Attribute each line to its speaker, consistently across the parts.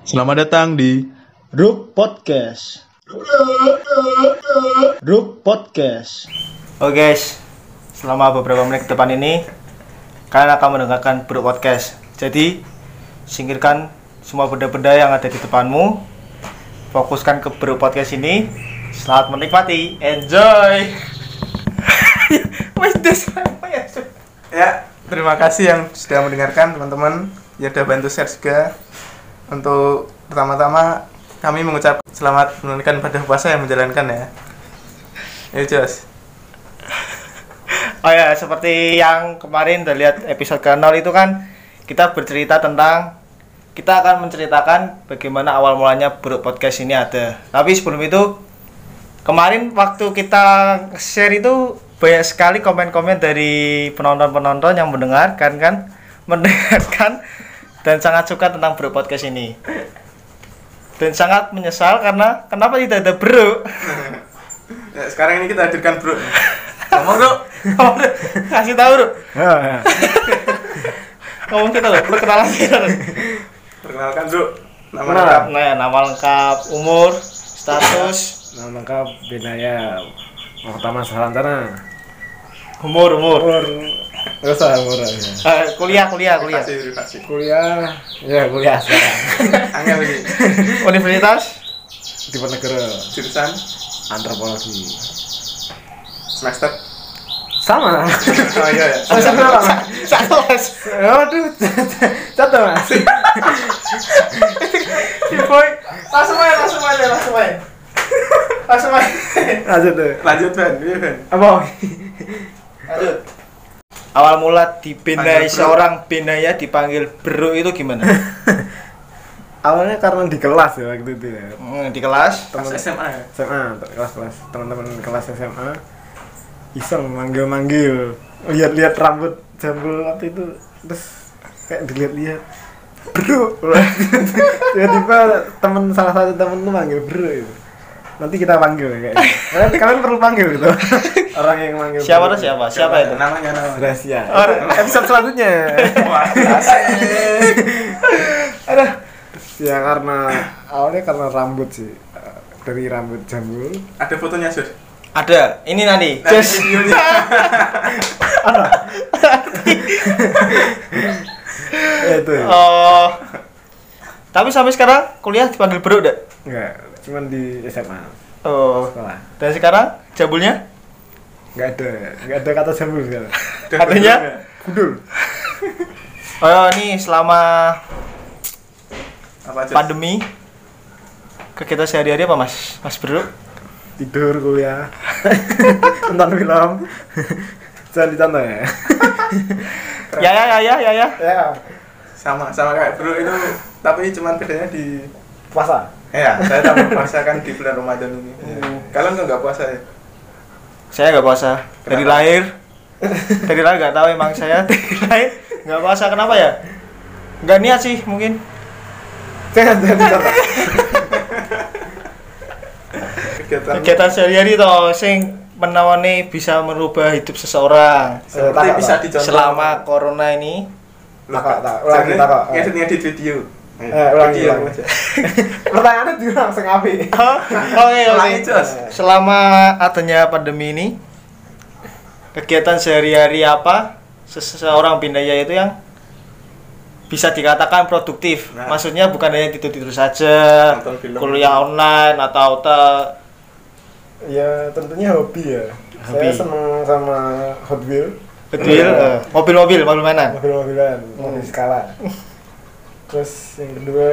Speaker 1: Selamat datang di
Speaker 2: Ruk Podcast. Ruk Podcast.
Speaker 3: Oke guys, selama beberapa menit ke depan ini kalian akan mendengarkan Bro Podcast. Jadi singkirkan semua benda-benda yang ada di depanmu, fokuskan ke Bro Podcast ini. Selamat menikmati, enjoy. Ya?
Speaker 4: Ya, terima kasih yang sudah mendengarkan teman-teman. Ya sudah bantu share juga. Untuk pertama-tama kami mengucap selamat menunaikan ibadah puasa yang menjalankan ya. Ya, Jos.
Speaker 3: Oh ya, seperti yang kemarin udah lihat episode ke itu kan kita bercerita tentang kita akan menceritakan bagaimana awal mulanya Bro Podcast ini ada. Tapi sebelum itu kemarin waktu kita share itu banyak sekali komen-komen dari penonton-penonton yang mendengarkan kan mendengarkan dan sangat suka tentang Bro Podcast ini. Dan sangat menyesal karena kenapa tidak ada Bro?
Speaker 4: Ya, sekarang ini kita hadirkan Bro. Ngomong, Bro.
Speaker 3: Kasih tahu, Bro. Ngomong kita loh, perkenalan kita loh.
Speaker 4: Perkenalkan, Bro. Nama
Speaker 2: Kenal.
Speaker 4: lengkap.
Speaker 3: Nah, nama lengkap, umur, status,
Speaker 2: Nama lengkap Benaya Pertama Salantana.
Speaker 3: umur, umur.
Speaker 2: Umur Gak usah umur aja.
Speaker 3: Eh, kuliah, kuliah, kuliah.
Speaker 4: Privasi.
Speaker 2: Kuliah, ya kuliah sekarang.
Speaker 4: Angel ini.
Speaker 3: Universitas
Speaker 2: Di negara
Speaker 4: Jurusan
Speaker 2: antropologi.
Speaker 4: semester.
Speaker 2: Sama.
Speaker 4: Oh iya ya.
Speaker 2: Semester berapa?
Speaker 3: satu mas.
Speaker 2: Aduh, satu mas.
Speaker 3: Boy, langsung aja, langsung aja, langsung aja. Langsung aja.
Speaker 2: Lanjut tuh.
Speaker 4: Lanjut, Ben. Iya, Ben.
Speaker 2: Apa?
Speaker 3: Lanjut. Awal mula dibinai seorang binaya dipanggil bro itu gimana?
Speaker 2: Awalnya karena di kelas ya waktu itu ya.
Speaker 3: Hmm, di kelas?
Speaker 4: Pas SMA ya.
Speaker 2: SMA kelas-kelas teman-teman kelas SMA iseng manggil-manggil lihat-lihat rambut jambul waktu itu terus kayak dilihat-lihat bro. Tiba-tiba teman salah satu temen tuh manggil bro itu nanti kita panggil kayak nanti kalian perlu panggil gitu orang yang manggil
Speaker 3: siapa tuh siapa? Siapa itu?
Speaker 4: Namanya nama.
Speaker 2: rahasia
Speaker 3: Oh,
Speaker 2: episode selanjutnya ada ya karena awalnya karena rambut sih dari rambut jambul
Speaker 4: Ada fotonya, Sur.
Speaker 3: Ada. Ini nanti.
Speaker 4: Nanti
Speaker 3: Just
Speaker 4: videonya.
Speaker 2: ya itu ya.
Speaker 3: Oh. Tapi sampai sekarang kuliah dipanggil bro enggak?
Speaker 2: Enggak, cuman di SMA
Speaker 3: Oh.
Speaker 2: sekolah.
Speaker 3: Dan sekarang jambulnya?
Speaker 2: Enggak ada, enggak ada kata jambul sekarang.
Speaker 3: Katanya?
Speaker 2: Gudul.
Speaker 3: Oh, ini selama
Speaker 4: Apa, Jos?
Speaker 3: pandemi kegiatan sehari-hari apa Mas? Mas Bro?
Speaker 2: Tidur, kuliah. Nonton film. Jangan dicontoh ya.
Speaker 3: Ya ya ya ya ya ya.
Speaker 2: ya,
Speaker 4: Sama, sama kayak Bro itu. Tapi cuman bedanya di
Speaker 2: puasa.
Speaker 4: Ya, saya tak puasa kan di bulan Ramadan ini. Kalian nggak nggak puasa ya?
Speaker 3: Saya nggak puasa dari
Speaker 4: Kenapa?
Speaker 3: lahir. Dari lahir nggak tahu emang saya dari lahir nggak puasa kenapa ya? Nggak niat sih mungkin.
Speaker 2: Jangan dicontoh.
Speaker 4: Kegiatan.
Speaker 3: Sehari-hari toh sing menawani bisa merubah hidup seseorang
Speaker 4: Seperti
Speaker 2: Eh, tak,
Speaker 4: bisa
Speaker 2: tak.
Speaker 4: dicontoh.
Speaker 3: selama corona ini.
Speaker 2: Tak.
Speaker 4: Jangan
Speaker 2: takok.
Speaker 4: ngedit ngedit video.
Speaker 2: Eh, ulangi,
Speaker 4: Video
Speaker 2: ulangi.
Speaker 4: aja.
Speaker 2: Pertanyaannya
Speaker 3: Oke oke.
Speaker 4: Ulangi, Jos.
Speaker 3: Selama adanya pandemi ini, kegiatan sehari-hari apa seseorang bindaya itu yang bisa dikatakan produktif.
Speaker 4: Nah.
Speaker 3: Maksudnya bukan hanya tidur-tidur saja, kuliah online atau te
Speaker 2: Ya, tentunya hobi ya.
Speaker 3: Hobi.
Speaker 2: Saya seneng sama Hot Wheel.
Speaker 3: mobil, eh, mobil-mobil, mobil mainan.
Speaker 2: mobil-mobilan mobil skala terus yang kedua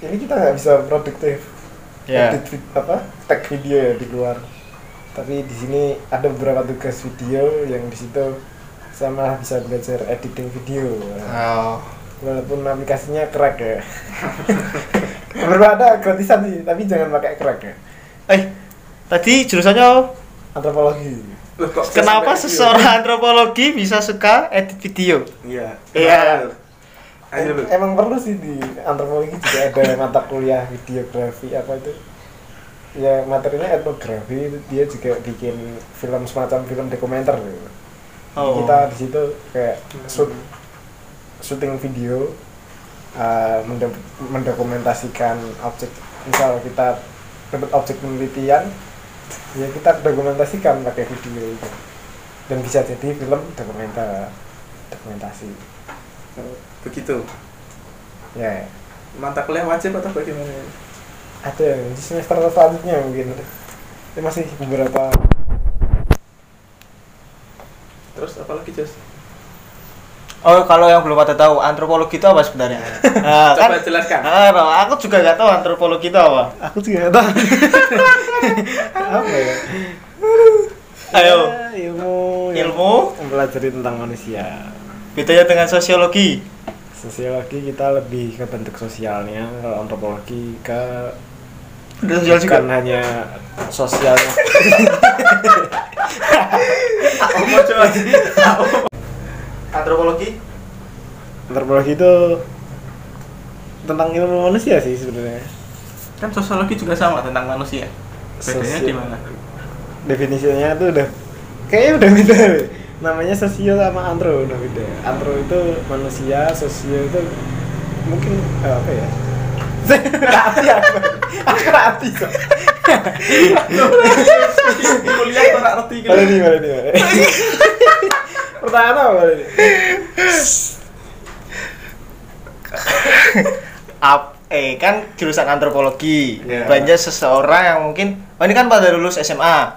Speaker 2: ini kita nggak bisa produktif
Speaker 3: Ya.
Speaker 2: edit apa tag video ya di luar tapi di sini ada beberapa tugas video yang di situ saya malah bisa belajar editing video
Speaker 3: Oh.
Speaker 2: walaupun aplikasinya crack ya perlu ada gratisan sih tapi jangan pakai crack ya
Speaker 3: Eh, tadi jurusannya
Speaker 2: antropologi
Speaker 4: Loh,
Speaker 3: kenapa seseorang antropologi bisa suka edit video?
Speaker 4: Iya.
Speaker 3: Iya.
Speaker 4: Ayo
Speaker 2: emang perlu sih di antropologi juga ada mata kuliah videografi apa itu. Ya materinya etnografi dia juga bikin film semacam film dokumenter gitu.
Speaker 3: Oh.
Speaker 2: kita di situ kayak shoot syuting video mendok- mendokumentasikan objek. Misal kita dapat objek penelitian ya kita dokumentasikan pakai video itu. Dan bisa jadi film dokumenter dokumentasi
Speaker 4: begitu.
Speaker 2: Ya.
Speaker 4: Mata kuliah wajib atau bagaimana?
Speaker 2: Ada di semester selanjutnya mungkin. Ini masih beberapa.
Speaker 4: Terus apa lagi Jos?
Speaker 3: Oh, kalau yang belum pada tahu antropologi itu apa sebenarnya? Nah,
Speaker 4: coba jelaskan.
Speaker 3: Ah, aku juga nggak tahu antropologi itu apa.
Speaker 2: aku juga nggak tahu. Apa ya?
Speaker 3: Ayo.
Speaker 2: Ya, ilmu yang
Speaker 3: Ilmu.
Speaker 2: Mempelajari tentang manusia
Speaker 3: bedanya dengan sosiologi.
Speaker 2: sosiologi kita lebih ke bentuk sosialnya kalau antropologi ke
Speaker 3: Udah sosial juga.
Speaker 2: bukan hanya sosialnya?
Speaker 3: Antropologi?
Speaker 2: antropologi itu tentang ilmu manusia sih sebenarnya
Speaker 4: kan sosiologi juga sama tentang manusia bedanya
Speaker 2: Sosio-
Speaker 4: di mana
Speaker 2: definisinya tuh udah kayaknya udah beda. Namanya sosio sama antro udah beda antro itu manusia sosio itu mungkin eh, apa ya aku ngerti kok
Speaker 4: kuliah kok nggak ngerti
Speaker 2: nih, mana nih? Pertanyaan apa mana nih?
Speaker 3: Ap, eh kan jurusan antropologi.
Speaker 2: Iya.
Speaker 3: Banyak seseorang yang mungkin, oh ini kan pada lulus SMA,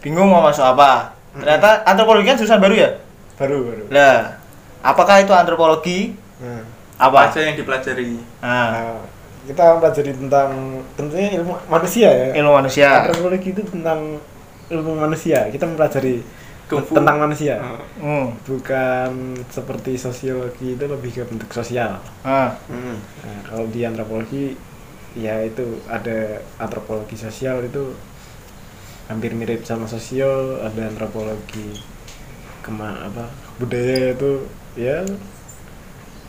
Speaker 3: bingung mau masuk apa. Ternyata antropologi kan jurusan baru ya.
Speaker 2: Baru, baru.
Speaker 3: Lah, apakah itu antropologi?
Speaker 2: Nah,
Speaker 3: Apa?
Speaker 4: aja yang dipelajari
Speaker 3: Nah,
Speaker 2: nah, kita mempelajari tentang tentunya ilmu manusia ya.
Speaker 3: ilmu manusia.
Speaker 2: Antropologi itu tentang ilmu manusia. Kita mempelajari
Speaker 4: Kungfu.
Speaker 2: tentang manusia.
Speaker 3: Hmm.
Speaker 2: Bukan seperti sosiologi itu lebih ke bentuk sosial.
Speaker 3: Ah.
Speaker 4: Hmm.
Speaker 2: Nah, kalau di antropologi ya itu ada antropologi sosial itu hampir mirip sama sosio, ada antropologi kema apa budaya itu ya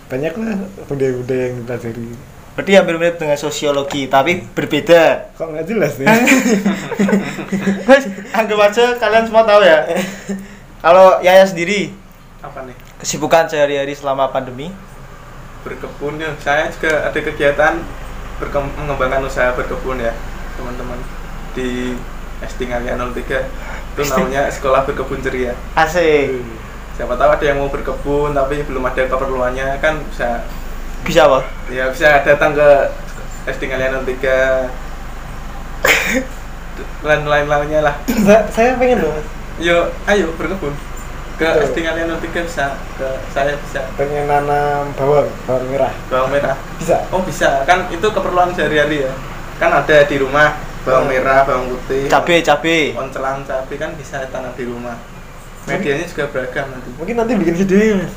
Speaker 2: banyak lah budaya-budaya yang dipelajari.
Speaker 3: Berarti hampir mirip dengan sosiologi, tapi berbeda.
Speaker 2: Kok nggak jelas nih?
Speaker 3: Anggap aja kalian semua tahu ya. Kalau Yaya sendiri,
Speaker 4: apa nih
Speaker 3: kesibukan sehari-hari selama pandemi?
Speaker 4: berkebun ya saya juga ada kegiatan mengembangkan usaha berkebun ya teman-teman di SD Ngalia 03 itu namanya sekolah berkebun ceria.
Speaker 3: Asik.
Speaker 4: siapa tahu ada yang mau berkebun tapi belum ada keperluannya. Kan bisa.
Speaker 3: Bisa apa?
Speaker 4: ya bisa datang ke SD Ngalia 03 lain-lainnya lah.
Speaker 2: Saya, pengen loh,
Speaker 4: yuk ayo berkebun. Ke
Speaker 2: Betul.
Speaker 4: SD Ngalia 03 bisa. Ke saya bisa.
Speaker 2: Pengen nanam bawang, bawang merah.
Speaker 4: bawang merah.
Speaker 2: Bisa.
Speaker 4: Oh bisa, kan itu keperluan sehari-hari ya. Kan ada di rumah bawang merah, bawang putih,
Speaker 3: Cabe, cabe.
Speaker 4: oncelang, cabai kan bisa tanam di rumah. Medianya juga beragam nanti.
Speaker 2: Mungkin nanti bikin mas.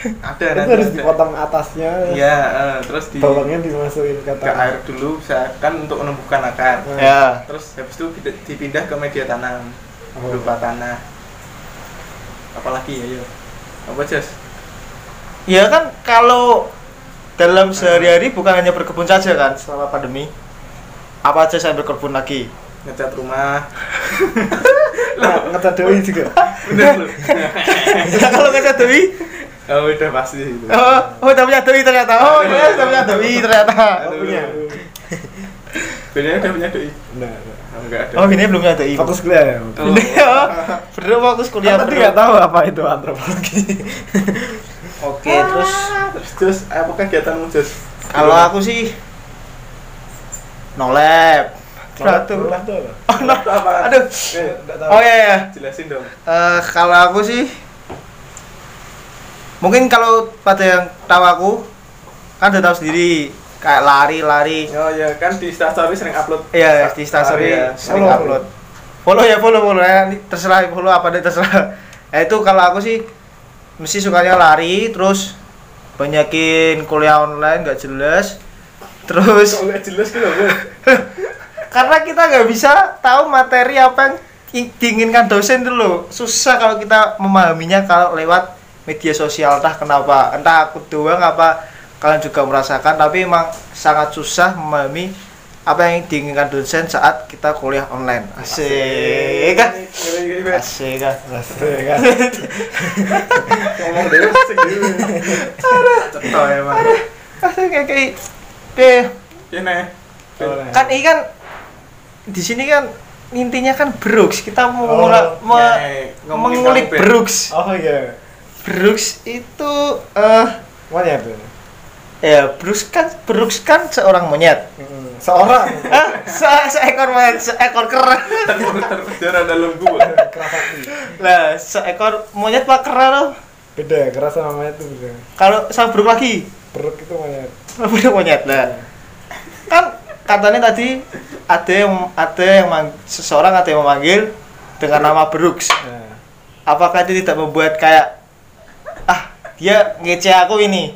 Speaker 4: Ada
Speaker 2: Itu
Speaker 4: nanti.
Speaker 2: harus
Speaker 4: ada.
Speaker 2: dipotong atasnya.
Speaker 4: Iya, eh, terus di
Speaker 2: Bawangnya dimasukin ke
Speaker 4: ke air dulu bisa kan untuk menumbuhkan akar.
Speaker 2: Nah.
Speaker 3: Ya.
Speaker 4: Terus habis itu dipindah ke media tanam
Speaker 2: Oh.
Speaker 4: berupa tanah. Apalagi ya, yuk. Apa Jas?
Speaker 3: Ya kan kalau dalam sehari-hari bukan hanya berkebun saja kan selama pandemi. Apa aja saya berkebun lagi?
Speaker 4: Ngecat rumah.
Speaker 2: Nah, ngecat doi juga.
Speaker 4: Bener lu.
Speaker 3: kalau nggak doi,
Speaker 4: Oh, udah pasti itu.
Speaker 3: oh, oh udah punya doi ternyata. Oh, ya udah punya doi ternyata.
Speaker 2: Oh, punya.
Speaker 4: Benernya udah punya doi.
Speaker 2: Nah, nah.
Speaker 4: Oh, enggak ada.
Speaker 3: Oh, ini belum punya doi.
Speaker 2: fokus kuliah ya.
Speaker 4: Oh.
Speaker 3: Ini ya. Bener fokus kuliah.
Speaker 2: Kan tadi
Speaker 3: bener.
Speaker 2: nggak tahu apa itu antropologi.
Speaker 3: Oke, terus
Speaker 4: Terus apa kegiatanmu Jos?
Speaker 3: kalau aku sih no lab. Satu.
Speaker 2: Tuh?
Speaker 3: Oh, no. Aduh.
Speaker 4: Eh.
Speaker 3: Oh iya, iya.
Speaker 4: jelasin dong.
Speaker 3: Eh, kalau aku sih mungkin kalau pada yang tahu aku kan udah tahu sendiri kayak lari-lari
Speaker 4: Oh ya, kan di Instastory sering upload.
Speaker 3: Iya, di Instastory
Speaker 4: ya.
Speaker 3: sering
Speaker 2: Follow,
Speaker 3: upload. Follow ya, follow, follow ya. Terserah follow apa deh terserah. Eh itu kalau aku sih mesti sukanya lari, terus banyakin kuliah online nggak jelas. Terus
Speaker 4: nggak jelas gitu
Speaker 3: karena kita nggak bisa tahu materi apa yang diinginkan dosen dulu. Susah kalau kita memahaminya kalau lewat media sosial entah kenapa, entah aku doang apa kalian juga merasakan tapi emang sangat susah memahami apa yang diinginkan dosen saat kita kuliah online. Asik kan? Asik kan?
Speaker 2: Asik kan.
Speaker 4: Ngomong deh, asik dulu.
Speaker 3: Kayak kayak
Speaker 4: Ini.
Speaker 3: kan ini kan di sini kan intinya kan Brooks. Kita mau
Speaker 2: Oh,
Speaker 3: ngula- me-
Speaker 4: ya, ngomongin
Speaker 3: mengulik. Brooks.
Speaker 2: Oh iya.
Speaker 3: Brooks itu eh
Speaker 2: mana tuh
Speaker 3: ya Brooks kan Brooks kan seorang monyet.
Speaker 2: Mm, seorang.
Speaker 3: Ah se seekor monyet seekor kera
Speaker 4: Terpenjara dalam gua.
Speaker 3: lah seekor monyet pak kera loh
Speaker 2: beda keras sama monyet tuh beda.
Speaker 3: Kalau sama Brooks lagi?
Speaker 2: Perut itu monyet
Speaker 3: Udah monyet. Lah kan katanya tadi ada yang ada yang mang- seseorang ada yang memanggil dengan nama Brooks.
Speaker 2: Nah
Speaker 3: apakah itu tidak membuat kayak ah dia ngece aku ini?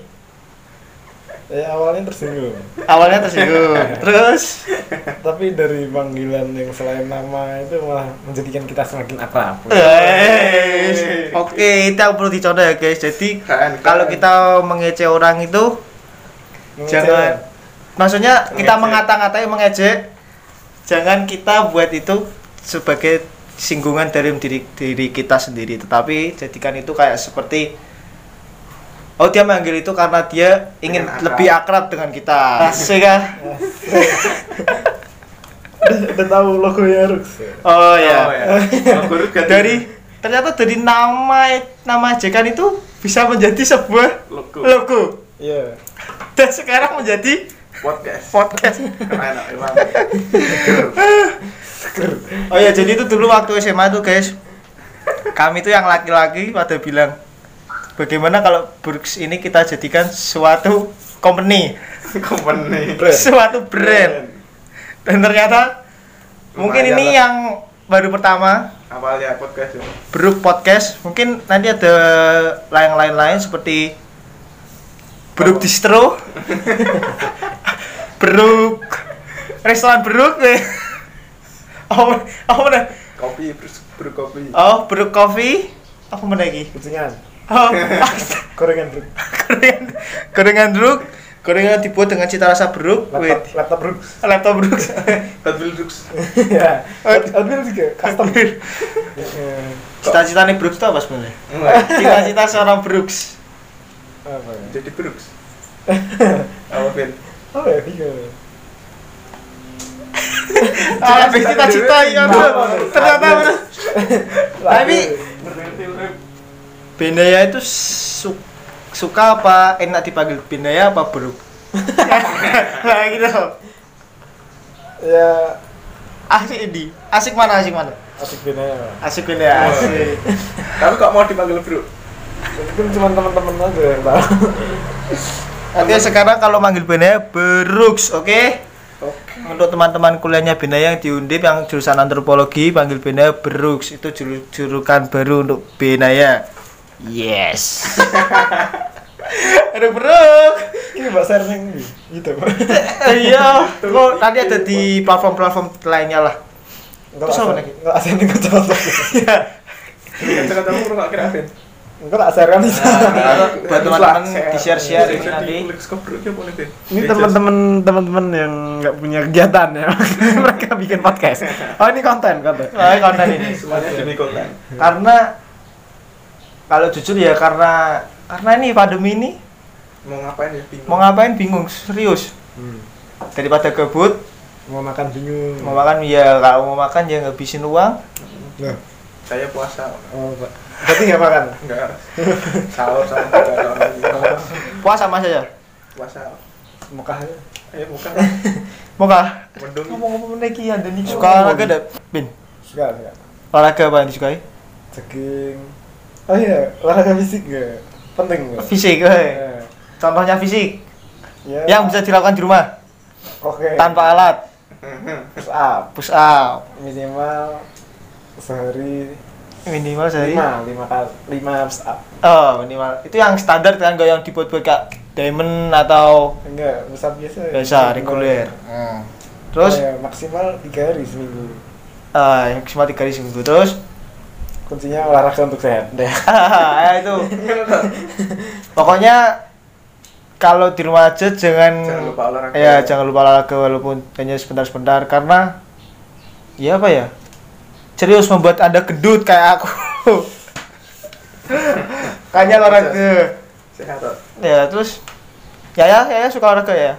Speaker 2: Ya awalnya tersinggung.
Speaker 3: Awalnya tersinggung. Terus?
Speaker 2: Tapi dari panggilan yang selain nama itu malah menjadikan kita semakin akrab.
Speaker 3: Eh, oke itu yang perlu dicontoh ya guys. Jadi kalau kita mengece orang itu. Jangan. Maksudnya kita mengata-ngatai mengejek. Jangan kita buat itu sebagai singgungan dari diri diri kita sendiri. Tetapi jadikan itu kayak seperti oh dia manggil itu karena dia ingin
Speaker 4: akrab.
Speaker 3: lebih akrab dengan kita. Asik ah
Speaker 2: udah, tahu logo ya Rux?
Speaker 3: Oh ya.
Speaker 4: Oh, ya. Oh,
Speaker 3: dari ternyata dari nama nama ejekan itu bisa menjadi sebuah
Speaker 4: logo.
Speaker 3: logo
Speaker 2: iya
Speaker 3: dan sekarang menjadi
Speaker 4: podcast.
Speaker 3: podcast
Speaker 4: Keren emang.
Speaker 3: Oh ya, jadi itu dulu waktu SMA tuh guys. Kami tuh yang laki-laki pada bilang bagaimana kalau Brooks ini kita jadikan suatu company,
Speaker 4: Company.
Speaker 2: Brand.
Speaker 3: suatu brand. Dan ternyata mungkin
Speaker 4: Lumayan
Speaker 3: ini
Speaker 4: lah.
Speaker 3: yang baru pertama
Speaker 4: Awalnya podcast ya.
Speaker 3: Brook Podcast. Mungkin nanti ada yang lain-lain seperti Brook
Speaker 4: Apa?
Speaker 3: Distro. Brook Restoran Brook. Oh, oh mana?
Speaker 4: Kopi, terus berkopi.
Speaker 3: Oh, Brook Coffee. Apa mana lagi?
Speaker 2: kucingan
Speaker 3: Oh,
Speaker 2: gorengan Rux
Speaker 3: gorengan gorengan Brook. Gorengan dibuat dengan cita rasa Brook.
Speaker 2: laptop laptop Rux
Speaker 3: laptop Brook.
Speaker 4: Hot Wheels Dux.
Speaker 2: ya Admil juga custom Iya.
Speaker 3: Cita-citanya Brooks itu apa sebenarnya? Cita-cita seorang Brooks.
Speaker 2: Apa ya
Speaker 4: Jadi Brooks. Apa Vin?
Speaker 2: apa ya bingung
Speaker 3: Ah, cita-cita ya. Ternyata bener. Tapi Bendaya itu su- suka apa enak dipanggil Bendaya apa Brook? Nah gitu.
Speaker 2: ya
Speaker 3: Asik ini. Asik mana asik mana?
Speaker 2: asik beda ya
Speaker 3: Asik Bendaya. Asik.
Speaker 4: Tapi kok mau dipanggil Bro?
Speaker 2: Mungkin cuma teman-teman aja yang tahu
Speaker 3: Nanti sekarang kalau manggil Bendaya Brooks, oke?
Speaker 4: Oke.
Speaker 3: Untuk teman-teman kuliahnya Bendaya yang di Undip yang jurusan antropologi panggil Bendaya Brooks itu juru- jurukan baru untuk Bendaya. Yes. Aduh Brook.
Speaker 2: ini mbak yang gitu pak
Speaker 3: iya, kok nanti ada di platform-platform lainnya lah.
Speaker 2: enggak
Speaker 3: Terus apa lagi?
Speaker 2: enggak asal ini kata
Speaker 4: Kata-katamu lu gak kira
Speaker 2: Enggak tak share kan bisa
Speaker 3: Nah, buat teman-teman di-share-share ini nanti.
Speaker 2: Ini teman-teman teman-teman yang nggak punya kegiatan ya mereka bikin podcast oh ini konten konten
Speaker 3: Nah, konten ini.
Speaker 4: Semuanya demi konten.
Speaker 3: Karena kalau jujur ya karena karena ini pandemi ini
Speaker 4: Mau ngapain ya? Bingung.
Speaker 3: mau ngapain bingung serius
Speaker 2: hmm.
Speaker 3: daripada gabut
Speaker 2: mau makan bingung
Speaker 3: mau makan ya kalau mau makan ya ngabisin uang
Speaker 2: Loh,
Speaker 4: Saya puasa.
Speaker 2: oh pak. Berarti nggak makan?
Speaker 4: Enggak. Sahur sama buka
Speaker 3: puasa mas aja?
Speaker 4: Puasa. Ayo buka.
Speaker 3: mau kah
Speaker 4: Mendung.
Speaker 3: ngomong-ngomong lagi ada nih. Suka olahraga ada bin?
Speaker 2: Suka suka.
Speaker 3: Olahraga apa yang disukai?
Speaker 2: Jogging. Oh iya olahraga fisik ya. Penting nggak
Speaker 3: fisik eh. contohnya fisik.
Speaker 2: Ya
Speaker 3: yang bisa dilakukan di rumah.
Speaker 2: Oke.
Speaker 3: Tanpa alat.
Speaker 2: Push up.
Speaker 3: Push up.
Speaker 2: Minimal sehari
Speaker 3: minimal sehari?
Speaker 2: Lima lima kali lima push up
Speaker 3: oh minimal. Itu yang standar kan gak yang dibuat-buat kayak diamond atau
Speaker 2: enggak push up biasa
Speaker 3: biasa reguler. terus?
Speaker 2: Oh, ya, maksimal tiga hari seminggu.
Speaker 3: Ah yang cuma tiga hari seminggu. Terus?
Speaker 2: Kuncinya olahraga untuk sehat. Deh
Speaker 3: ah itu. Pokoknya kalau di rumah aja jangan
Speaker 4: Jangan lupa olahraga.
Speaker 3: ya jangan lupa olahraga walaupun hanya sebentar-sebentar. Karena ya apa ya serius membuat anda gendut kayak aku kayaknya olahraga
Speaker 4: Sehat toh.
Speaker 3: ya terus Yaya, Yaya suka olahraga ya?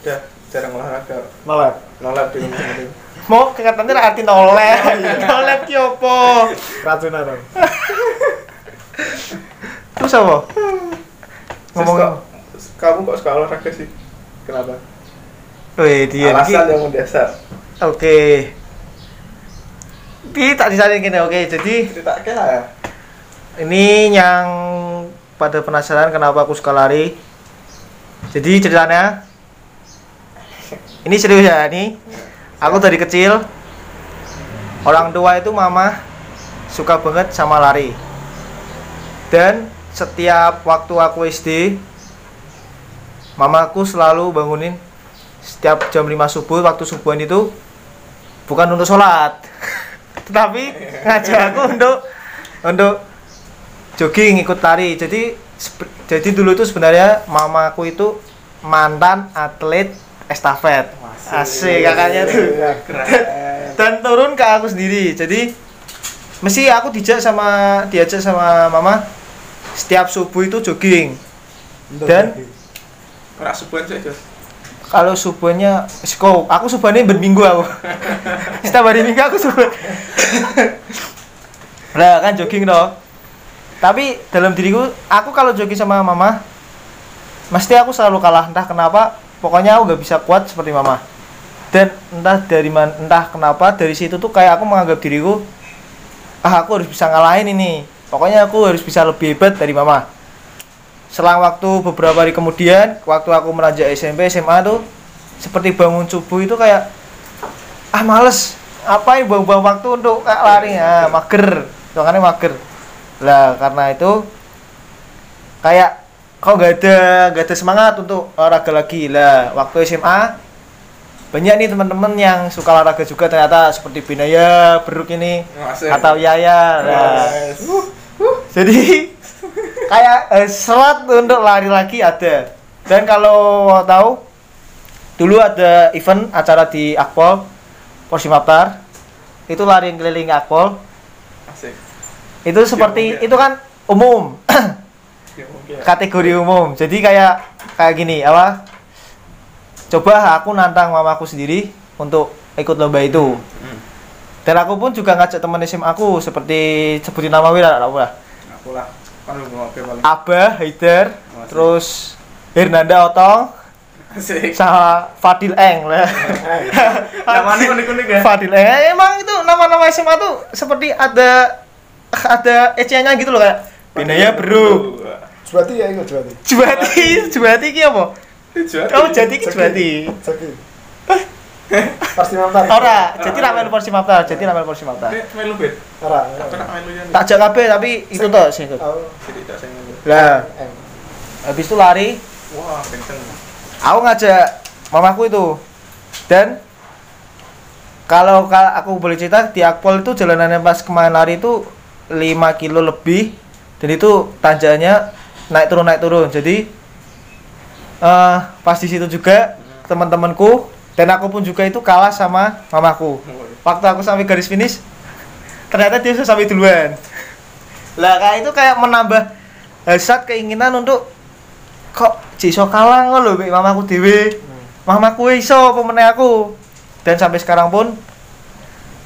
Speaker 4: Udah jarang olahraga.
Speaker 2: Nolak.
Speaker 4: Nolak di rumah ini.
Speaker 3: Mau kekatannya arti nolep. nolep ki opo?
Speaker 2: Racunan dong.
Speaker 3: Terus apa?
Speaker 4: Ngomong kamu kok suka olahraga sih? Kenapa?
Speaker 3: Wih, dia
Speaker 4: Alasan yang mendasar.
Speaker 3: Oke. Di tak disaring gini, oke. Jadi
Speaker 4: Cerita lah ya.
Speaker 3: ini yang pada penasaran kenapa aku suka lari. Jadi ceritanya ini serius ya ini. Aku dari kecil orang tua itu mama suka banget sama lari. Dan setiap waktu aku SD mamaku selalu bangunin setiap jam 5 subuh waktu subuhan itu bukan untuk sholat tetapi ngajak aku untuk untuk jogging ikut lari jadi jadi dulu itu sebenarnya mamaku itu mantan atlet estafet asik kakaknya tuh
Speaker 2: Iya.
Speaker 4: Keren.
Speaker 3: dan turun ke aku sendiri jadi mesti aku dijak sama diajak sama mama setiap subuh itu jogging Dan-
Speaker 4: Ora subuhan sih.
Speaker 3: Kalau subuhnya sko aku subuhnya berminggu aku. Setiap hari minggu aku subuh. Nah kan jogging dong tapi dalam diriku aku kalau jogging sama mama mesti aku selalu kalah. Entah kenapa pokoknya aku nggak bisa kuat seperti mama. Dan entah dari mana entah kenapa dari situ tuh kayak aku menganggap diriku ah aku harus bisa ngalahin ini. Pokoknya aku harus bisa lebih hebat dari mama selang waktu beberapa hari kemudian waktu aku meranjak SMP SMA tuh seperti bangun subuh itu kayak ah males. Apa yang buang-buang waktu untuk kayak lari? ah mager. Makanya mager. Lah karena itu kayak kok nggak ada nggak ada semangat untuk olahraga lagi? Lah waktu SMA banyak nih teman-teman yang suka olahraga juga ternyata seperti Binaya, Beruk ini
Speaker 4: Asik.
Speaker 3: atau Yaya. Nah, jadi kayak eh, serat untuk lari lagi ada. Dan kalau mau tahu dulu ada event acara di Akpol Porsimaptar itu lari keliling Akpol.
Speaker 4: Asik.
Speaker 3: itu seperti
Speaker 4: mungkin.
Speaker 3: itu kan umum.
Speaker 4: Ya,
Speaker 3: kategori umum. Jadi kayak kayak gini apa? Coba aku nantang mamaku sendiri untuk ikut lomba itu.
Speaker 4: Hmm.
Speaker 3: dan aku pun juga ngajak teman SMA aku seperti sebutin nama wira apa lah.
Speaker 4: Aku lah. Mau.
Speaker 3: Abah
Speaker 4: Masih.
Speaker 3: terus Hernanda Otong
Speaker 4: Asik.
Speaker 3: sama Fadil Eng lah
Speaker 4: Namanya unik-unik ya.
Speaker 3: Fadil Eng Eh, emang itu nama-nama SMA tuh seperti ada ada ecehannya gitu loh kayak Binaya Bro
Speaker 2: Jubati ya ikut Jubati.
Speaker 3: Jubati Jubati ki apa?
Speaker 4: Jati.
Speaker 3: Oh jadi ki
Speaker 2: Jaki. Pasti mantan.
Speaker 3: Ora, jadi ra melu Porsi Maptar, jadi ra melu Porsi Maptar.
Speaker 4: Eh, melu bet.
Speaker 2: Ora.
Speaker 3: Tak jak kabeh tapi itu toh sing ikut.
Speaker 2: Oh.
Speaker 4: Jadi tak sing melu.
Speaker 3: Lah, habis itu lari,
Speaker 4: Wah, kenceng.
Speaker 3: aku ngajak mamaku itu. Dan kalau ka- aku boleh cerita di Akpol itu jalanannya pas kemarin lari itu 5 kilo lebih dan itu tanjakannya naik turun naik turun. Jadi eh pas di situ juga teman-temanku dan aku pun juga itu kalah sama mamaku. waktu aku sampai garis finish ternyata dia sudah sampai duluan lah kayak itu kayak menambah hasrat keinginan untuk kok jiso kalah lho mbek mamaku dhewe mamaku iso meneh aku dan sampai sekarang pun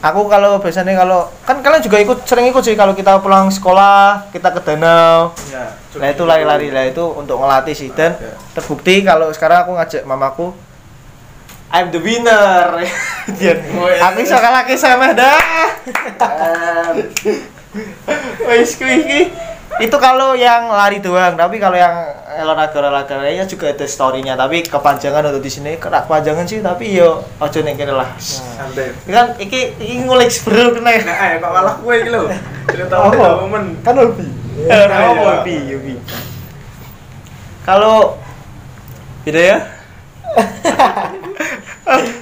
Speaker 3: aku kalau biasanya kalau kan kalian juga ikut sering ikut sih kalau kita pulang sekolah kita ke danau
Speaker 4: Ya.
Speaker 3: Nah itu lari-lari lah itu untuk ngelatih sih dan
Speaker 4: Ada.
Speaker 3: terbukti kalau sekarang aku ngajak mamaku I'm the winner. Aku iso kalahke sama dah. Wis kuwi iki. Itu kalau yang lari doang, tapi kalau yang olahraga-olahraga lainnya juga ada story-nya, tapi kepanjangan untuk di sini kena kepanjangan sih, tapi yo ojo ning kene lah.
Speaker 4: Santai.
Speaker 3: Kan iki iki ngulik bro kena.
Speaker 4: Nah, ayo kok malah gue iki lho. Cerita
Speaker 3: Oh.
Speaker 4: oh. momen.
Speaker 2: Kan hobi.
Speaker 3: Eh,
Speaker 4: Iya.
Speaker 3: apa bi, yo bi. Kalau beda ya?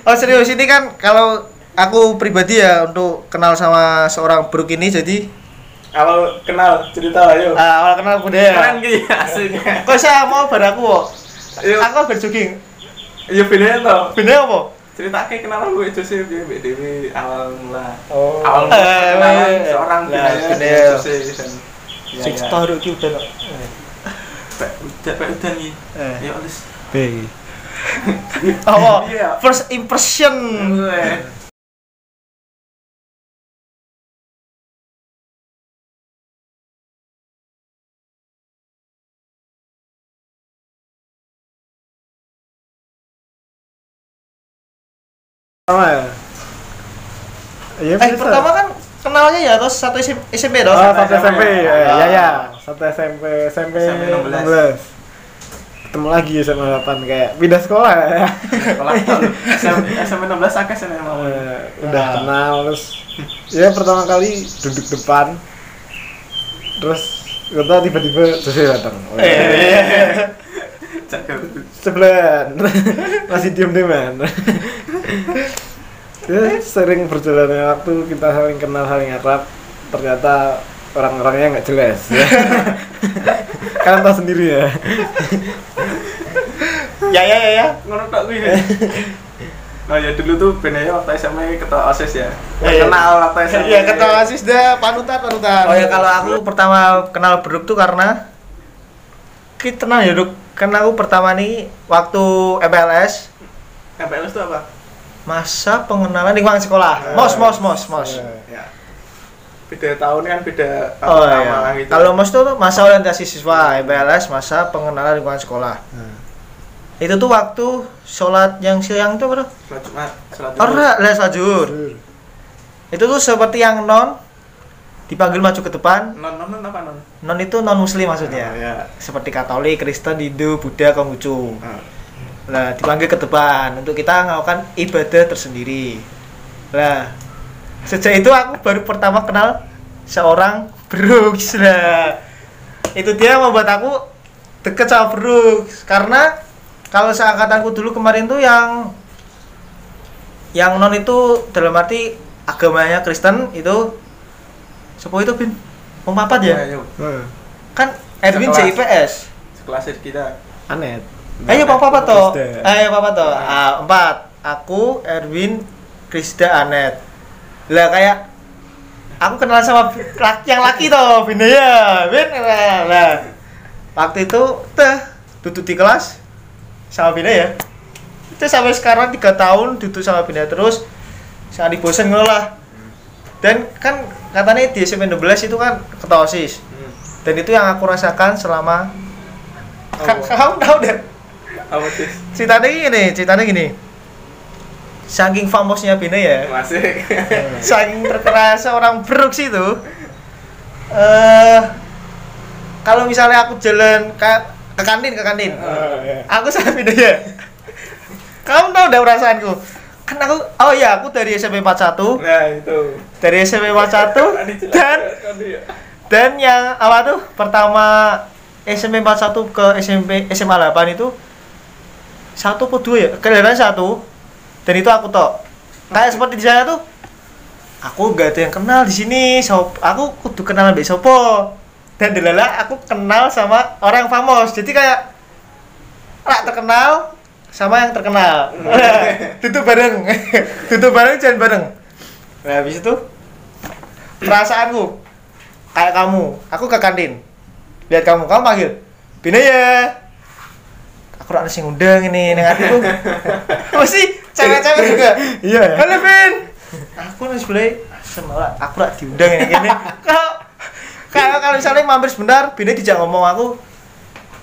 Speaker 3: Oh serius ini kan kalau aku pribadi ya untuk kenal sama seorang bruk ini jadi
Speaker 4: Awal kenal cerita lah yuk.
Speaker 3: ah, awal kenal aku deh.
Speaker 4: Keren ki asik.
Speaker 3: Kok saya mau bar aku kok?
Speaker 4: Yuk.
Speaker 3: Aku berjogging.
Speaker 4: Iya bedanya toh.
Speaker 3: Bener apa?
Speaker 4: Cerita ke kenalan gue Jose dia Mbak Dewi awal mula.
Speaker 2: Oh.
Speaker 4: Awal
Speaker 3: Eh,
Speaker 4: mula kenalan
Speaker 3: eh,
Speaker 4: seorang
Speaker 3: lah,
Speaker 4: Binaya
Speaker 3: bener.
Speaker 4: Jose dan
Speaker 3: Sing
Speaker 4: Yaya.
Speaker 3: story iki udah.
Speaker 4: Pak Pak udan iki.
Speaker 3: Eh.
Speaker 4: Ya wis.
Speaker 2: B
Speaker 3: Oh,
Speaker 4: Iya.
Speaker 3: first impression.
Speaker 2: sama ya Iya,
Speaker 3: Eh,
Speaker 2: bisa.
Speaker 3: pertama kan kenalnya ya terus satu SMP, SMP dong.
Speaker 2: Oh, satu SMP,
Speaker 4: SMP.
Speaker 2: ya, ya, ya, satu SMP, SMP,
Speaker 4: SMP
Speaker 2: 16. Ketemu lagi sama 8 kayak pindah sekolah. Ya.
Speaker 4: Sekolah tahun SMP 16 akeh memang.
Speaker 2: Eh, udah kenal terus ya pertama kali duduk depan terus gak tau tiba-tiba Jose datang.
Speaker 3: Eh,
Speaker 4: Jaga.
Speaker 2: sebelah masih diem dieman ya, sering berjalannya waktu kita saling kenal saling akrab. Ternyata orang-orangnya nggak jelas ya. kalian tahu sendiri ya
Speaker 3: ya ya ya ya.
Speaker 4: Ngono tok kuwi. Oh ya dulu tuh Benaya waktu SMA ketua OSIS ya.
Speaker 3: Iya.
Speaker 4: Kenal waktu SMA.
Speaker 3: Iya, ketua asis dah panutan panutan. Oh ya kalau aku pertama kenal Beruk tuh karena kita kenal ya, Duk. Karena aku pertama nih waktu MPLS
Speaker 4: MPLS itu apa?
Speaker 3: masa pengenalan lingkungan sekolah. Mos mos mos mos.
Speaker 4: Ya. Beda tahun kan beda
Speaker 3: Oh
Speaker 4: nama
Speaker 3: iya.
Speaker 4: gitu.
Speaker 3: Kalau mos tuh masa orientasi siswa, MPLS masa pengenalan lingkungan sekolah. Itu tuh waktu sholat yang siang tuh bro.
Speaker 4: Sholat Jumat, sholat Jumat.
Speaker 3: Les sajur. Itu tuh seperti yang non dipanggil maju ke depan.
Speaker 4: Non non non apa non?
Speaker 3: Non itu non muslim maksudnya.
Speaker 2: Oh, ya.
Speaker 3: Seperti Katolik, Kristen, Hindu, Buddha, Konghucu.
Speaker 2: Ah.
Speaker 3: Nah, dipanggil ke depan untuk kita melakukan ibadah tersendiri. Nah, sejak itu aku baru pertama kenal seorang Brooks lah. Itu dia membuat aku deket sama Brooks karena kalau seangkatanku dulu kemarin tuh yang yang non itu dalam arti agamanya Kristen itu sepuh itu bin mau apa ya
Speaker 4: Ayo,
Speaker 2: Hmm.
Speaker 3: kan Edwin
Speaker 4: Sekelas.
Speaker 3: JIPS
Speaker 4: sekelas kita.
Speaker 2: Anet
Speaker 3: Ayo papa apa toh? Ayo papa toh. Ah, empat. Aku, Erwin, Krisda, Anet. Lah kayak aku kenal sama laki yang laki toh, Bina ya. Bin. Lah, lah. Waktu itu teh duduk di kelas sama Bina ya. Itu sampai sekarang tiga tahun duduk sama Bina terus. Sangat bosen ngono lah. Dan kan katanya di SMP 16 itu kan ketua OSIS. Dan itu yang aku rasakan selama kamu tahu deh ceritanya gini ceritanya gini saking famosnya Bina ya
Speaker 4: Masih.
Speaker 3: saking terkenal seorang Brooks itu eh kalau misalnya aku jalan ke ke kantin ke kantin
Speaker 2: Oh, ya.
Speaker 3: aku sama Bina ya kamu tahu udah perasaanku kan aku oh iya aku dari SMP 41
Speaker 4: Nah, itu.
Speaker 3: dari SMP 41
Speaker 4: Tadi jelas
Speaker 3: dan
Speaker 4: ya.
Speaker 3: dan yang apa tuh pertama SMP 41 ke SMP SMA 8 itu satu atau dua ya kelihatan satu dan itu aku tok kayak seperti di sana tuh? Aku gak ada yang kenal di sini sop aku kudu kenal mbak sopo. Dan delala aku kenal sama orang famos. Jadi kayak rak terkenal sama yang terkenal. Tutup bareng. Tutup bareng jangan bareng. Nah habis itu perasaanku kayak kamu. Aku ke kantin. Lihat kamu kamu panggil Bina ya. Aku rasa sing undang ini neng hatiku mesti cewek-cewek juga
Speaker 2: Iya ya?
Speaker 3: halo Bin aku nih sebelah semoga aku rak diundang ini gini kalau kalau kalau misalnya mampir sebentar Bina dijak ngomong aku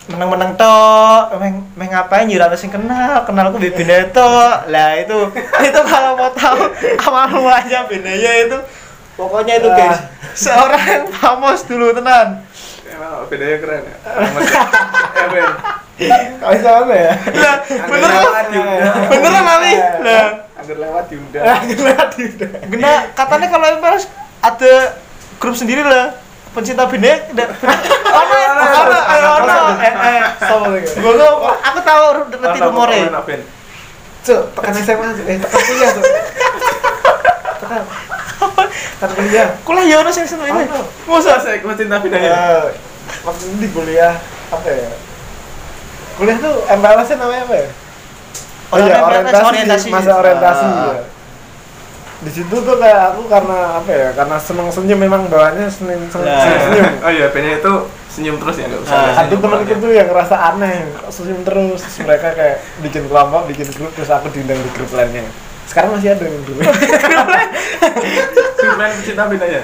Speaker 3: meneng-meneng tok, meng, meng ngapain ya sing kenal, kenal aku Bina tok. Lah itu itu kalau mau tahu awal mulanya Bina ya itu pokoknya itu guys seorang yang famous dulu tenan.
Speaker 4: Emang bedanya keren ya. Masih. Eh, Ben.
Speaker 2: Kau bisa apa ya?
Speaker 3: Lah bener
Speaker 4: lewat diundang.
Speaker 3: beneran Ali. Lah
Speaker 4: Angger lewat diundang.
Speaker 3: Gena katanya kalau MPLS ada grup sendiri lah pencinta Bina ada ono ono ono ono eh eh
Speaker 2: Sama lagi.
Speaker 3: Gue aku tahu reti rumore.
Speaker 2: Cuk, tekan SMA, eh tekan kuliah, Cuk. Tekan. Tekan kuliah.
Speaker 3: Kuliah ya ono sing seneng ini. Masa
Speaker 4: Saya cinta bidangnya.
Speaker 2: Ya, waktu di kuliah apa ya? Kuliah tuh MPLS -nya namanya apa ya? Oh iya,
Speaker 3: Orientasi,
Speaker 2: orientasi, masa orientasi
Speaker 3: Ah.
Speaker 2: ya. Di situ tuh kayak aku karena apa ya? Karena seneng senyum memang bawaannya seneng seneng
Speaker 3: Nah.
Speaker 2: seneng senyum.
Speaker 4: Oh iya, Ben itu senyum terus ya nggak usah
Speaker 3: Ah.
Speaker 4: ada senyum
Speaker 2: temanku tuh yang ngerasa aneh kok senyum terus terus mereka kayak bikin kelompok bikin grup terus aku diundang di grup lainnya sekarang masih ada yang grup
Speaker 4: Superman pecinta bedanya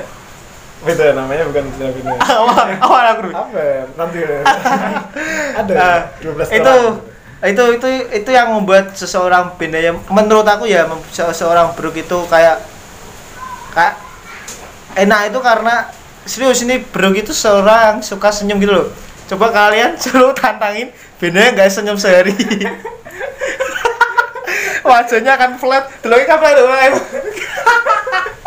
Speaker 2: beda namanya bukan Cinta Bina
Speaker 3: awal awal aku
Speaker 2: apa? Ya? nanti ada
Speaker 3: Ah,
Speaker 2: 12
Speaker 3: itu itu itu itu yang membuat seseorang benda yang menurut aku ya seseorang bruk itu kayak kayak enak itu karena serius ini bruk itu seorang suka senyum gitu loh. Coba kalian suruh tantangin benda nggak senyum sehari. Wajahnya akan flat dulu kan flat dulu
Speaker 4: berarti nggak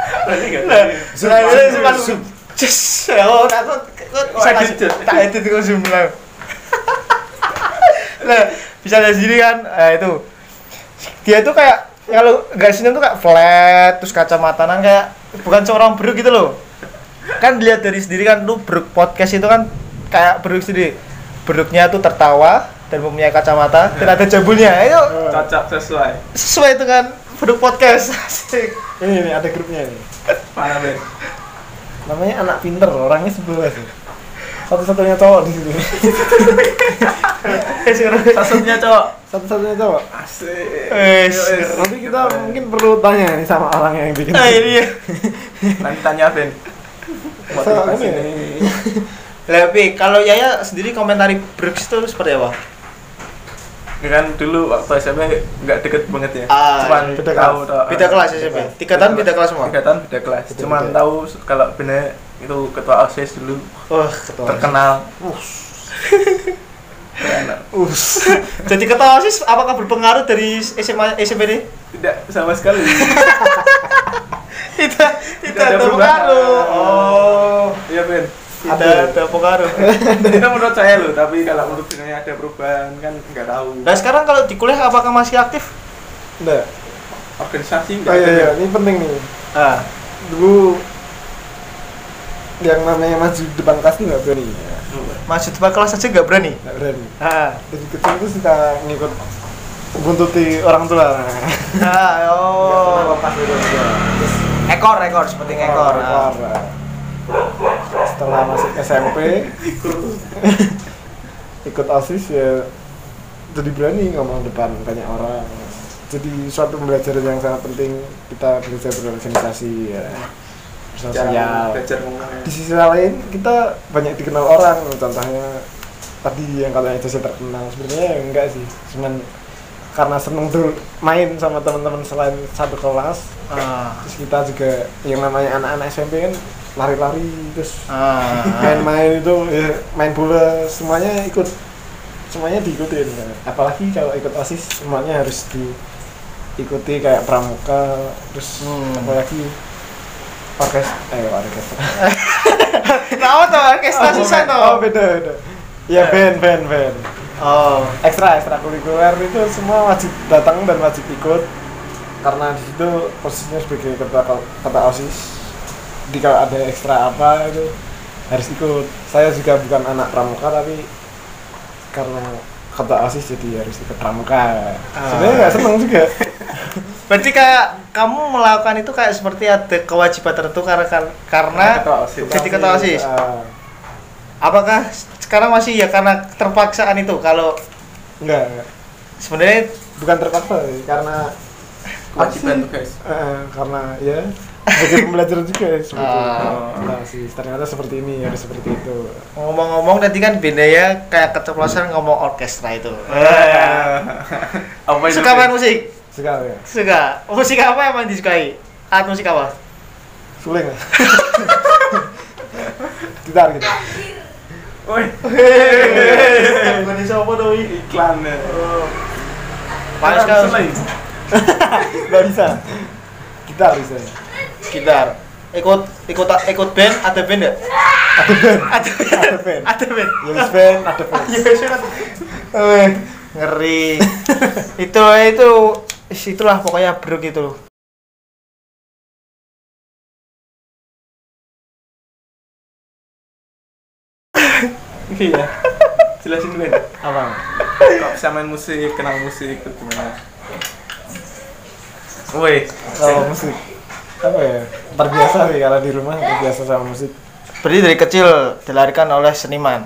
Speaker 3: Nah,
Speaker 4: zoom.
Speaker 3: nah, ini
Speaker 2: zoom,
Speaker 3: cuma
Speaker 2: zoom.
Speaker 3: Yes, oh, aku
Speaker 4: Oh, edit,
Speaker 3: tak edit itu zoom lah. Nah, bisa dari sini kan, eh, itu dia tuh kayak kalau senyum tuh kayak flat, terus kacamataan kayak bukan seorang beruk gitu loh. Kan dilihat dari sendiri kan lu beruk podcast itu kan kayak beruk sendiri. Beruknya tuh tertawa dan mempunyai kacamata dan ada jambulnya. Itu
Speaker 4: cocok sesuai
Speaker 3: sesuai dengan beruk podcast. Asik.
Speaker 2: ini nih ada grupnya ini
Speaker 4: mana Ben.
Speaker 2: Namanya anak pinter orangnya sebelah sih. Satu-satunya cowok di sini.
Speaker 4: Satunya cowok.
Speaker 2: Satu-satunya cowok.
Speaker 4: Asik.
Speaker 3: Wes.
Speaker 2: nanti kita mungkin perlu tanya nih sama orang yang bikin
Speaker 3: Ah, ini. ya.
Speaker 4: nanti tanya Ben.
Speaker 2: So, ini,
Speaker 3: Tapi kalau Yaya sendiri komentari Brooks itu seperti apa?
Speaker 4: Ya kan dulu waktu SMP nggak deket banget ya
Speaker 3: Ah,
Speaker 4: cuman
Speaker 2: beda
Speaker 4: tahu
Speaker 2: kelas.
Speaker 4: tahu
Speaker 3: Beda kelas SMP. Tiga tahun beda kelas semua.
Speaker 4: tiga tahun beda kelas
Speaker 2: Beda-
Speaker 4: cuman
Speaker 2: beda.
Speaker 4: tahu kalau bener itu ketua osis dulu
Speaker 3: Wah, ketua.
Speaker 4: terkenal.
Speaker 3: Us. Jadi ketua OSIS apakah berpengaruh dari SMA SMP ini?
Speaker 4: tidak sama sekali
Speaker 3: Tidak, tidak
Speaker 4: ada
Speaker 3: ada
Speaker 4: perubahan.
Speaker 3: pengaruh. Oh,
Speaker 4: iya Ben
Speaker 3: tidak ada pengaruh.
Speaker 4: itu menurut saya loh tapi kalau menurut dunia ada perubahan kan nggak tahu
Speaker 3: Nah sekarang kalau di kuliah apakah masih aktif?
Speaker 2: enggak
Speaker 4: organisasi
Speaker 2: oh
Speaker 4: nggak
Speaker 2: iya
Speaker 4: ada
Speaker 2: iya
Speaker 4: ya?
Speaker 2: ini penting nih
Speaker 3: Ah,
Speaker 2: dulu yang namanya maju depan kelas nggak berani ya.
Speaker 3: masih depan kelas aja nggak berani.
Speaker 2: nggak berani
Speaker 3: Ah,
Speaker 2: dari kecil tuh suka ngikut buntuti orang tua
Speaker 3: ah oh.
Speaker 2: lepas
Speaker 3: Ekor, ekor seperti ekor. Ah.
Speaker 2: ekor, nah. Setelah masuk SMP ikut osis ya jadi berani ngomong depan banyak orang. Jadi suatu pembelajaran yang sangat penting kita belajar berorganisasi ya sosial
Speaker 4: belajar ngomongnya
Speaker 2: di sisi lain kita banyak dikenal orang contohnya tadi yang katanya Jose terkenal. Sebenarnya ya enggak sih cuman karena seneng tuh main sama teman-teman selain satu kelas
Speaker 3: Ah.
Speaker 2: terus kita juga yang namanya anak-anak SMP kan lari-lari terus
Speaker 3: Ah.
Speaker 2: main-main itu ya, main bola semuanya ikut semuanya diikutin ya. apalagi kalau ikut osis semuanya harus diikuti kayak pramuka terus
Speaker 3: Hmm.
Speaker 2: apalagi orkes eh orkestra
Speaker 3: Kenapa tuh orkestra susah tuh?
Speaker 2: oh beda beda ya band band band
Speaker 3: Oh.
Speaker 2: ekstra ekstra kulikuler itu semua wajib datang dan wajib ikut karena di situ posisinya sebagai ketua ketua osis jadi kalau ada ekstra apa itu harus ikut saya juga bukan anak pramuka tapi karena ketua osis jadi harus ikut pramuka sebenarnya nggak seneng juga
Speaker 3: Berarti kayak kamu melakukan itu kayak seperti ada kewajiban tertentu karena karena
Speaker 4: ketua OSIS.
Speaker 3: jadi ketua OSIS.
Speaker 2: Ah,
Speaker 3: Apakah sekarang masih ya karena terpaksaan itu kalau
Speaker 2: enggak, enggak.
Speaker 3: sebenarnya
Speaker 2: bukan terpaksa sih, karena
Speaker 4: kewajiban tuh guys?
Speaker 2: Eh, karena ya sebagai pembelajaran juga ya sebetulnya.
Speaker 3: Ah.
Speaker 2: Nah, sih ternyata seperti ini harus seperti itu.
Speaker 3: ngomong-ngomong tadi kan beda ya kayak keceplosan ngomong orkestra itu.
Speaker 4: apa itu
Speaker 3: Suka main musik?
Speaker 2: Sekali ya.
Speaker 3: Suka. Musik apa yang paling disukai? Alat musik apa?
Speaker 2: Suling ya. gitar gitu.
Speaker 4: Woi,
Speaker 3: Bukan siapa dong
Speaker 4: iklan ya.
Speaker 3: Panas kau.
Speaker 4: Selain.
Speaker 2: Enggak bisa. Gitar bisa.
Speaker 3: Gitar. Ikut ikut ikut band ada band ya?
Speaker 2: Ada band.
Speaker 3: Ada
Speaker 2: Ada band.
Speaker 3: Ada band.
Speaker 2: Yes band, ada band.
Speaker 3: Ya sudah. Eh, ngeri. itu itu itulah pokoknya bruk itu.
Speaker 4: Iya. Jelasin Ben.
Speaker 2: Apa?
Speaker 4: Kok bisa main musik, kenal musik itu gimana? Woi,
Speaker 2: Kalau musik apa ya? Terbiasa sih kalau di rumah terbiasa sama musik.
Speaker 3: Berarti dari kecil dilahirkan oleh seniman.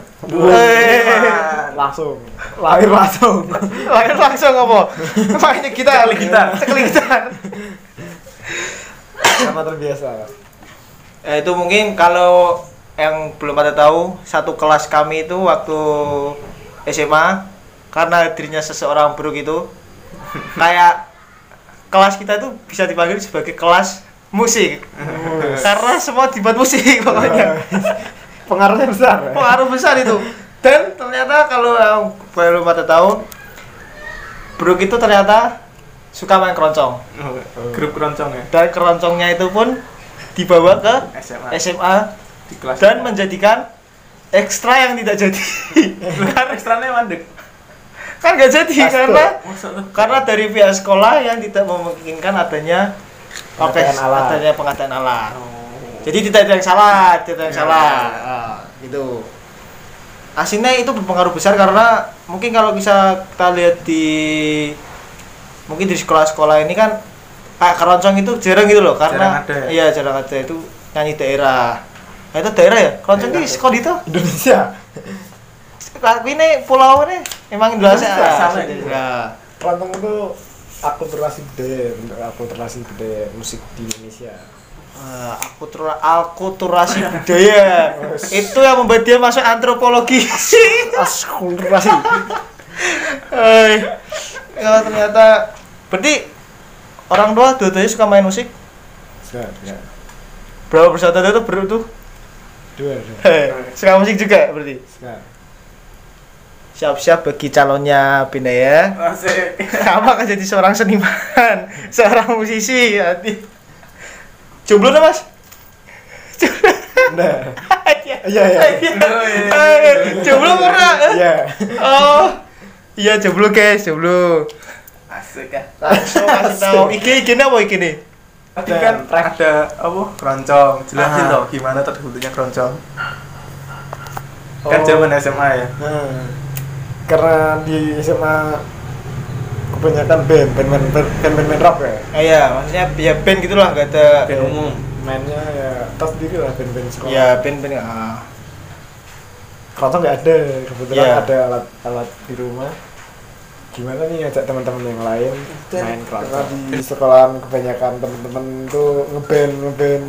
Speaker 2: Langsung lahir langsung
Speaker 3: Lahir langsung apa? Mainnya kita
Speaker 4: Ceklik gitar.
Speaker 3: Ceklik gitar.
Speaker 2: karena terbiasa
Speaker 3: Eh, itu mungkin kalau yang belum pada tahu satu kelas kami itu waktu SMA karena dirinya seseorang buruk itu kayak kelas kita itu bisa dipanggil sebagai kelas musik. Karena semua dibuat musik pokoknya.
Speaker 2: Pengaruhnya besar ya?
Speaker 3: pengaruh besar itu. Dan ternyata kalau yang belum pada tahu Bruk itu ternyata suka main keroncong.
Speaker 4: Oh, grup keroncong ya?
Speaker 3: Dan keroncongnya itu pun dibawa ke
Speaker 4: SMA
Speaker 3: SMA
Speaker 4: di kelas
Speaker 3: dan menjadikan ekstra yang tidak jadi.
Speaker 4: Kan ekstranya mandek.
Speaker 3: Kan nggak jadi
Speaker 2: Pasti.
Speaker 3: karena
Speaker 4: tuh?
Speaker 3: karena dari pihak sekolah yang tidak memungkinkan adanya
Speaker 2: Pengadaan
Speaker 3: orkes-
Speaker 2: alat.
Speaker 3: adanya pengadaan alat
Speaker 4: Oh.
Speaker 3: jadi tidak ada yang salah tidak ada yang
Speaker 4: Ya.
Speaker 3: salah. Ah, gitu. Aslinya itu berpengaruh besar karena mungkin kalau bisa kita lihat di mungkin di sekolah-sekolah ini kan kayak keroncong itu jarang gitu loh karena
Speaker 4: Jarang ada. ya?
Speaker 3: iya jarang ada. Itu nyanyi daerah. Nah, itu daerah ya? Keroncong
Speaker 4: Daerah,
Speaker 3: di sekolah itu?
Speaker 2: Indonesia.
Speaker 3: Tapi ini pulau ini emang Indonesia.
Speaker 4: Indonesia,
Speaker 3: ya.
Speaker 2: keroncong itu akulturasi budaya akulturasi budaya musik di Indonesia
Speaker 3: Ah, akultura akulturasi budaya itu yang membuat dia masuk antropologi
Speaker 2: akulturasi
Speaker 3: Hai. Kalau ternyata berarti orang tua dua-duanya suka main musik.
Speaker 2: suka ya.
Speaker 3: Berapa bersaudara itu bro tuh?
Speaker 2: dua dua
Speaker 3: Hei, suka musik juga berarti.
Speaker 2: suka
Speaker 3: Siap-siap bagi calonnya Bina ya.
Speaker 4: Asik.
Speaker 3: Kamu akan jadi seorang seniman, seorang musisi nanti. Jomblo dah mas? Jomblo.
Speaker 2: nah
Speaker 3: Iya.
Speaker 2: iya iya
Speaker 3: Eh, Jomblo pernah?
Speaker 2: iya
Speaker 3: Oh. Iya jomblo guys, jomblo.
Speaker 4: asik ya
Speaker 3: Langsung kasih tahu. Iki iki apa iki nih?
Speaker 4: tadi kan ada apa keroncong jelasin
Speaker 3: Ah.
Speaker 4: loh gimana terbentuknya keroncong kan
Speaker 2: Oh.
Speaker 4: zaman SMA ya
Speaker 2: Nah, karena di SMA kebanyakan band band band band, band, band, band rock ya
Speaker 3: Ah, iya, maksudnya ya band gitulah, gak ada
Speaker 4: band umum
Speaker 2: mainnya ya tas sendiri lah band band sekolah
Speaker 3: Ya band band ah.
Speaker 2: keroncong nggak ada kebetulan
Speaker 3: Iya.
Speaker 2: ada alat alat di rumah gimana nih ngajak teman-teman yang lain main keroncong di sekolahan kebanyakan teman-teman tuh ngeband ngeband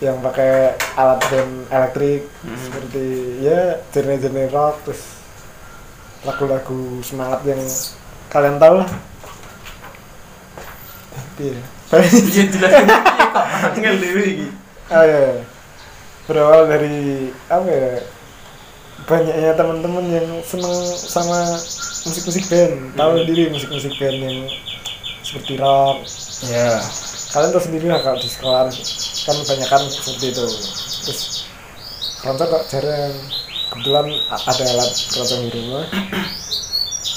Speaker 2: yang pakai alat band elektrik
Speaker 4: Hmm.
Speaker 2: seperti ya genre-genre rock terus lagu-lagu semangat yang kalian tahu lah. Iya.
Speaker 4: Iya iya iki
Speaker 2: oh iya berawal dari apa ya banyaknya teman-teman yang seneng sama musik-musik band. Tahu
Speaker 4: Hmm.
Speaker 2: sendiri musik-musik band yang seperti rock
Speaker 3: Ya.
Speaker 2: kalian tahu sendiri lah kalau di sekolah kan kebanyakan seperti itu. Terus keroncong kok jarang kebetulan ada alat keroncong di rumah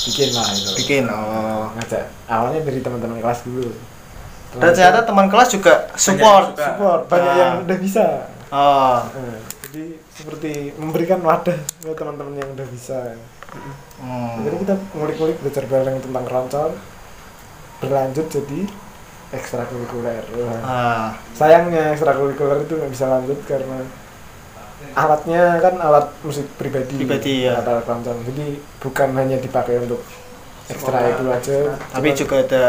Speaker 2: bikin lah itu
Speaker 3: Bikin. Oh.
Speaker 2: ngajak awalnya dari teman-teman kelas dulu
Speaker 3: Dan ternyata teman kelas juga support.
Speaker 4: suka.
Speaker 2: support banyak
Speaker 3: Ah.
Speaker 2: yang udah bisa
Speaker 3: Oh.
Speaker 2: Nah, jadi seperti memberikan wadah buat teman-teman yang udah bisa
Speaker 3: Hmm.
Speaker 2: jadi kita ngulik-ngulik belajar bareng tentang keroncong berlanjut jadi ekstrakurikuler.
Speaker 3: Ah.
Speaker 2: sayangnya ekstrakurikuler itu nggak bisa lanjut karena alatnya kan alat musik pribadi
Speaker 3: Pribadi, ya.
Speaker 2: alat, alat keroncong jadi bukan hanya dipakai untuk ekstra itu aja
Speaker 3: Tapi
Speaker 2: cuma
Speaker 3: juga ada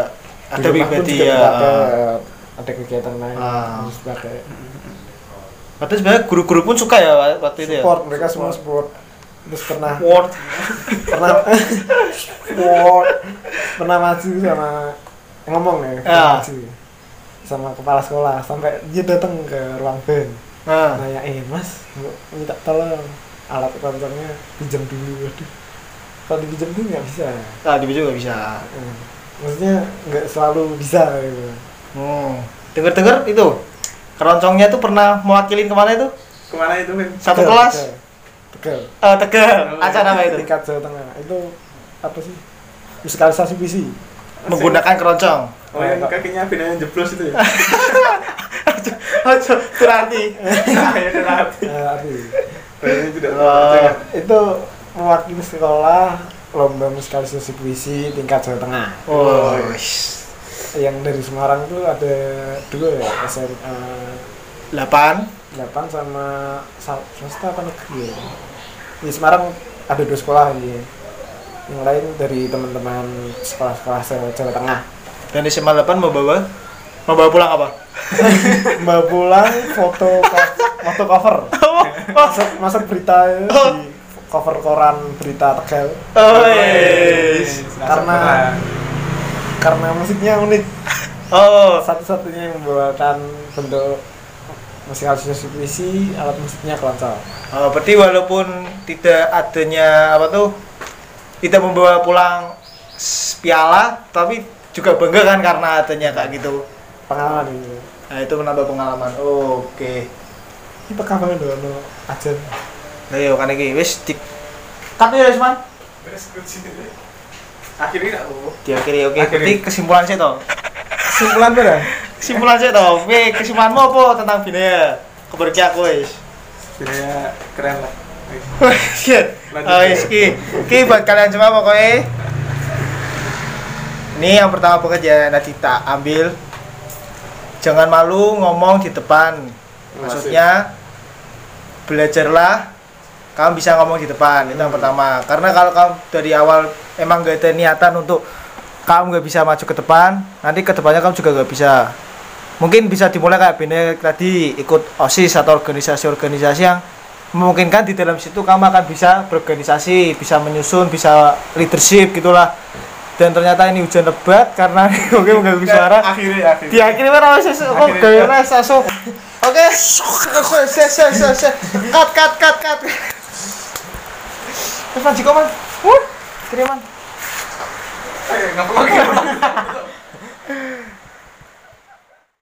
Speaker 3: ada pribadi ya.
Speaker 2: dipakai,
Speaker 3: Ah.
Speaker 2: ada kegiatan lain
Speaker 3: Ah.
Speaker 2: harus dipakai
Speaker 3: Berarti sebenarnya guru-guru pun suka ya wa- waktu itu ya.
Speaker 2: support mereka semua support terus pernah
Speaker 3: Support.
Speaker 2: pernah support pernah maju sama ngomong ya
Speaker 3: Ya.
Speaker 2: maju sama kepala sekolah sampai dia datang ke ruang band
Speaker 3: Nah.
Speaker 2: nanyain mas mau minta tolong alat keroncongnya pinjam dulu waduh kalau dipinjam dulu nggak bisa
Speaker 3: Nah, di juga bisa.
Speaker 2: Hmm. maksudnya nggak selalu bisa gitu
Speaker 3: Hmm. Dengar-dengar itu keroncongnya tuh pernah mewakilin ke mana itu?
Speaker 4: ke mana itu
Speaker 3: Satu
Speaker 2: Tegal,
Speaker 3: kelas?
Speaker 2: Tegal. Tegal.
Speaker 3: Eh, Tegal. Acara apa itu?
Speaker 2: tingkat Jawa Tengah itu apa sih musikalisasi puisi
Speaker 3: Menggunakan keroncong.
Speaker 4: oh yang kakinya binanya jeblos itu ya
Speaker 3: Ojo, berarti.
Speaker 4: ya kenapa
Speaker 2: Eh, arti
Speaker 4: Kayaknya tidak
Speaker 3: Oh.
Speaker 4: jangan.
Speaker 2: itu mewakili sekolah lomba musikalisasi puisi tingkat Jawa Tengah
Speaker 3: Oh.
Speaker 2: yang dari Semarang itu ada dua ya SMA
Speaker 3: 8
Speaker 2: 8 sama sa- swasta apa negeri ya? di Semarang ada dua sekolah ya. yang lain dari teman-teman sekolah-sekolah se- Jawa Tengah
Speaker 3: Dan di SMA 8 mau bawa mau bawa pulang apa?
Speaker 2: Mbak pulang foto foto cover. Masuk masuk berita ya, di cover koran berita Tegal.
Speaker 3: Oh, yes.
Speaker 2: Karena- karena musiknya unik.
Speaker 3: Oh,
Speaker 2: satu-satunya yang membawakan bentuk musik halusinasi puisi alat musiknya keroncong.
Speaker 3: Oh, berarti walaupun tidak adanya apa tuh tidak membawa pulang piala tapi juga bangga kan karena adanya kayak gitu.
Speaker 2: pengalaman ini
Speaker 3: Nah, itu menambah pengalaman. Oh, Oke.
Speaker 2: ini pekapan dono aja
Speaker 3: Nah, yo kan iki wis di Cut ya, Usman.
Speaker 4: akhirnya nggak tahu
Speaker 3: Diakhiri oke.
Speaker 4: Akhiri.
Speaker 3: Berarti kesimpulan sih toh.
Speaker 2: kesimpulan berapa
Speaker 3: Kesimpulan sih toh. Oke, kesimpulanmu apa tentang Binaya? Keberki aku wis.
Speaker 4: sebenarnya keren lah
Speaker 3: Shit. Oh, ki. Ki buat kalian semua pokoknya. Ini yang pertama pekerjaan Nadita ambil jangan malu ngomong di depan. Maksudnya belajarlah kamu bisa ngomong di depan. Itu yang pertama. Karena kalau kamu dari awal emang gak ada niatan untuk kamu gak bisa maju ke depan nanti ke depannya kamu juga gak bisa. Mungkin bisa dimulai kayak Bene tadi ikut osis atau organisasi-organisasi yang memungkinkan di dalam situ kamu akan bisa berorganisasi bisa menyusun bisa leadership gitulah dan ternyata ini hujan lebat karena nggak bisa suara.
Speaker 4: akhirnya akhirnya.
Speaker 3: Di akhirnya mana wis kok gawe res langsung oke. Se se se se se cut cut cut cut. Terus man jiko man uh terima man
Speaker 4: Eh, nggak perlu